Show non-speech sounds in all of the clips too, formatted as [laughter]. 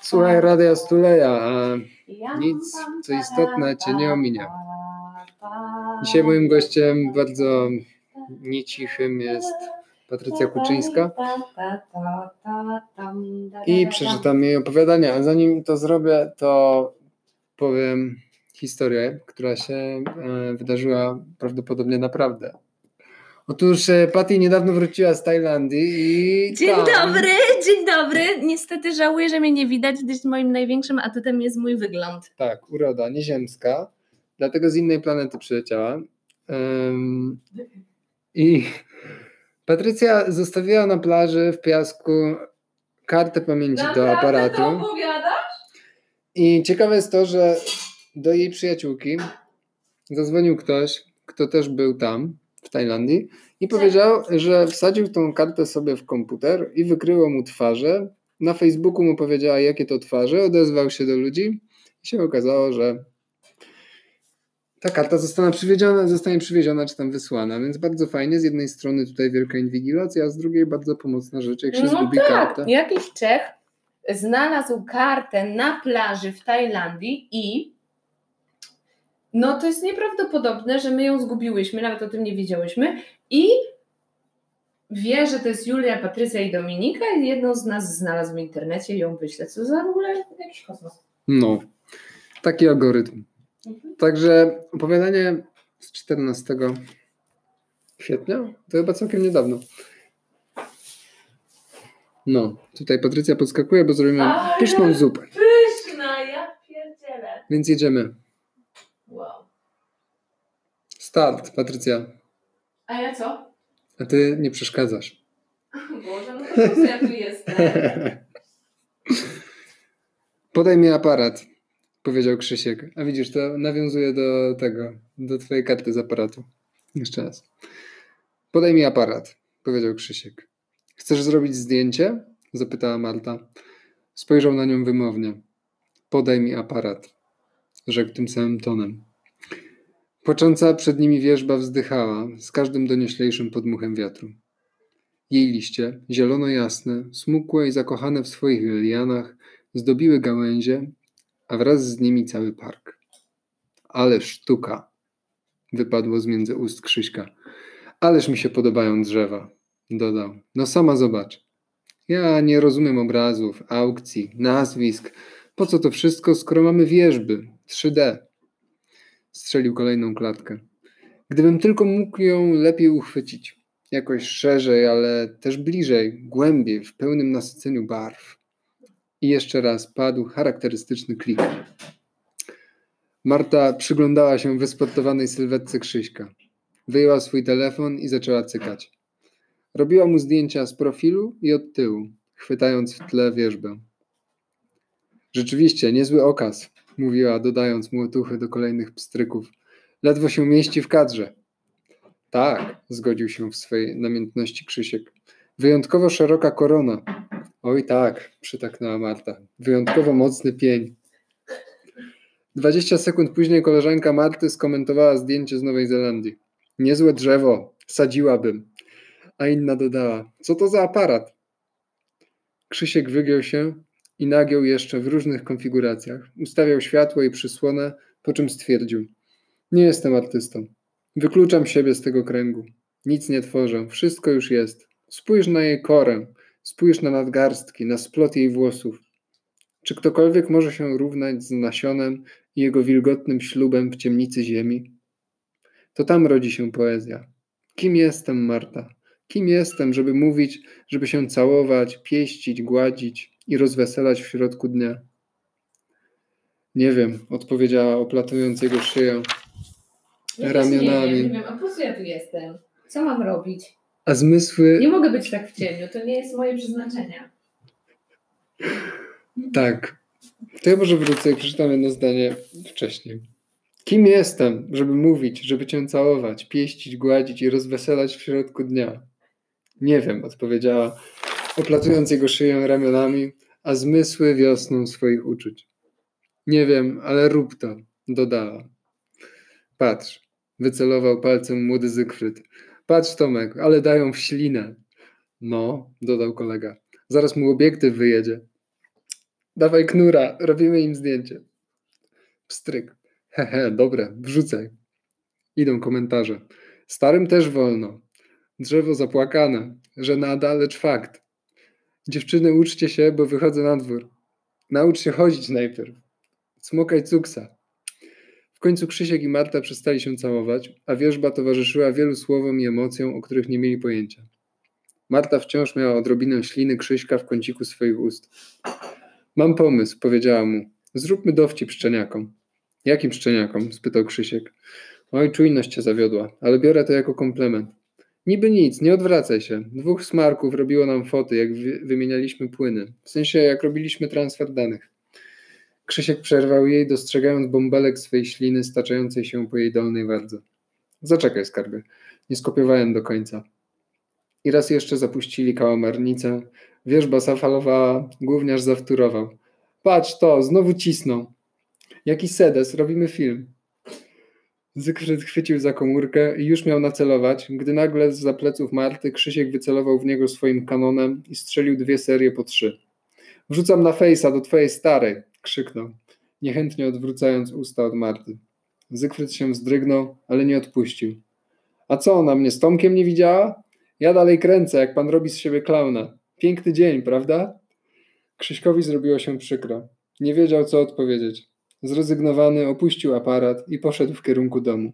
Słuchaj Radia Stuleja, a nic, co istotne, cię nie ominie. Dzisiaj moim gościem bardzo niecichym jest Patrycja Kuczyńska i przeczytam jej opowiadania. A zanim to zrobię, to powiem historię, która się e, wydarzyła prawdopodobnie naprawdę. Otóż e, Patty niedawno wróciła z Tajlandii i. Dzień tam... dobry, dzień dobry. Niestety żałuję, że mnie nie widać, gdyż moim największym atutem jest mój wygląd. Tak, uroda nieziemska, dlatego z innej planety przyleciała. Um, I Patrycja zostawiła na plaży w piasku kartę pamięci do aparatu. to opowiadasz? I ciekawe jest to, że do jej przyjaciółki zadzwonił ktoś, kto też był tam Tajlandii i powiedział, że wsadził tą kartę sobie w komputer i wykryło mu twarze. Na Facebooku mu powiedziała, jakie to twarze, odezwał się do ludzi i się okazało, że ta karta zostanie przywieziona, zostanie przywieziona czy tam wysłana, więc bardzo fajnie. Z jednej strony tutaj wielka inwigilacja, a z drugiej bardzo pomocna rzecz, jak się No zgubi tak, kartę. jakiś Czech znalazł kartę na plaży w Tajlandii i no to jest nieprawdopodobne, że my ją zgubiłyśmy, nawet o tym nie wiedziałyśmy i wie, że to jest Julia, Patrycja i Dominika i jedną z nas znalazł w internecie i ją wyślę. Co za w ogóle jakiś kosmos. No, taki algorytm. Także opowiadanie z 14 kwietnia, to chyba całkiem niedawno. No, tutaj Patrycja podskakuje, bo zrobimy pyszną zupę. Pyszna, ja pierdzielę. Więc jedziemy. Start, Patrycja. A ja co? A ty nie przeszkadzasz. Boże, no to po co ja tu jestem? [laughs] Podaj mi aparat, powiedział Krzysiek. A widzisz, to nawiązuje do tego, do twojej karty z aparatu. Jeszcze raz. Podaj mi aparat, powiedział Krzysiek. Chcesz zrobić zdjęcie? zapytała Marta. Spojrzał na nią wymownie. Podaj mi aparat, rzekł tym samym tonem. Płacząca przed nimi wierzba wzdychała, z każdym donioślejszym podmuchem wiatru. Jej liście, zielono-jasne, smukłe i zakochane w swoich lianach, zdobiły gałęzie, a wraz z nimi cały park. Ale sztuka! Wypadło z między ust Krzyśka. Ależ mi się podobają drzewa, dodał. No sama zobacz. Ja nie rozumiem obrazów, aukcji, nazwisk. Po co to wszystko, skoro mamy wierzby, 3D? Strzelił kolejną klatkę. Gdybym tylko mógł ją lepiej uchwycić. Jakoś szerzej, ale też bliżej, głębiej, w pełnym nasyceniu barw. I jeszcze raz padł charakterystyczny klik. Marta przyglądała się wysportowanej sylwetce Krzyśka. Wyjęła swój telefon i zaczęła cykać. Robiła mu zdjęcia z profilu i od tyłu, chwytając w tle wierzbę. Rzeczywiście, niezły okaz, mówiła, dodając mu otuchy do kolejnych pstryków. Ledwo się mieści w kadrze. Tak, zgodził się w swej namiętności Krzysiek. Wyjątkowo szeroka korona. Oj tak, przytaknęła Marta. Wyjątkowo mocny pień. 20 sekund później koleżanka Marty skomentowała zdjęcie z Nowej Zelandii. Niezłe drzewo, sadziłabym. A inna dodała, co to za aparat? Krzysiek wygiął się i nagiął jeszcze w różnych konfiguracjach. Ustawiał światło i przysłonę, po czym stwierdził: Nie jestem artystą. Wykluczam siebie z tego kręgu. Nic nie tworzę, wszystko już jest. Spójrz na jej korę, spójrz na nadgarstki, na splot jej włosów. Czy ktokolwiek może się równać z nasionem i jego wilgotnym ślubem w ciemnicy ziemi? To tam rodzi się poezja. Kim jestem, Marta? Kim jestem, żeby mówić, żeby się całować, pieścić, gładzić i rozweselać w środku dnia? Nie wiem, odpowiedziała, oplatując jego szyję Ja ramionami. Nie wiem, nie wiem, a po co ja tu jestem? Co mam robić? A zmysły. Nie mogę być tak w cieniu, to nie jest moje przeznaczenie. Tak. To ja może wrócę i przeczytam jedno zdanie wcześniej. Kim jestem, żeby mówić, żeby cię całować, pieścić, gładzić i rozweselać w środku dnia? Nie wiem, odpowiedziała, oplatując jego szyję ramionami, a zmysły wiosną swoich uczuć. Nie wiem, ale rób to, dodała. Patrz, wycelował palcem młody Zygfryd. Patrz, Tomek, ale dają w ślinę. No, dodał kolega. Zaraz mu obiektyw wyjedzie. Dawaj knura, robimy im zdjęcie. Pstryk. Hehe, dobre, wrzucaj. Idą komentarze. Starym też wolno. Drzewo zapłakane, że nada, lecz fakt. Dziewczyny, uczcie się, bo wychodzę na dwór. Naucz się chodzić najpierw. Smokaj cuksa. W końcu Krzysiek i Marta przestali się całować, a wierzba towarzyszyła wielu słowom i emocjom, o których nie mieli pojęcia. Marta wciąż miała odrobinę śliny Krzyśka w kąciku swoich ust. Mam pomysł, powiedziała mu. Zróbmy dowcip szczeniakom. Jakim szczeniakom? spytał Krzysiek. Oj, czujność cię zawiodła, ale biorę to jako komplement. Niby nic, nie odwracaj się. Dwóch smarków robiło nam foty, jak wymienialiśmy płyny. W sensie, jak robiliśmy transfer danych. Krzysiek przerwał jej, dostrzegając bąbelek swej śliny staczającej się po jej dolnej wardze. Zaczekaj, skarbie. Nie skopiowałem do końca. I raz jeszcze zapuścili kałamarnicę. Wierzba zafalowała, gówniarz zawtórował. Patrz to, znowu cisną. Jaki sedes, robimy film. Zygfryd chwycił za komórkę i już miał nacelować, gdy nagle z za pleców Marty Krzysiek wycelował w niego swoim kanonem i strzelił dwie serie po trzy. Wrzucam na fejsa do twojej starej, krzyknął, niechętnie odwrócając usta od Marty. Zygfryd się wzdrygnął, ale nie odpuścił. A co, ona mnie z Tomkiem nie widziała? Ja dalej kręcę, jak pan robi z siebie klauna. Piękny dzień, prawda? Krzyśkowi zrobiło się przykro. Nie wiedział, co odpowiedzieć. Zrezygnowany opuścił aparat i poszedł w kierunku domu.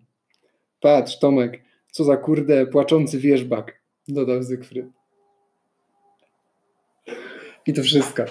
Patrz, Tomek, co za kurde płaczący wierzbak, dodał Zygfryd. I to wszystko.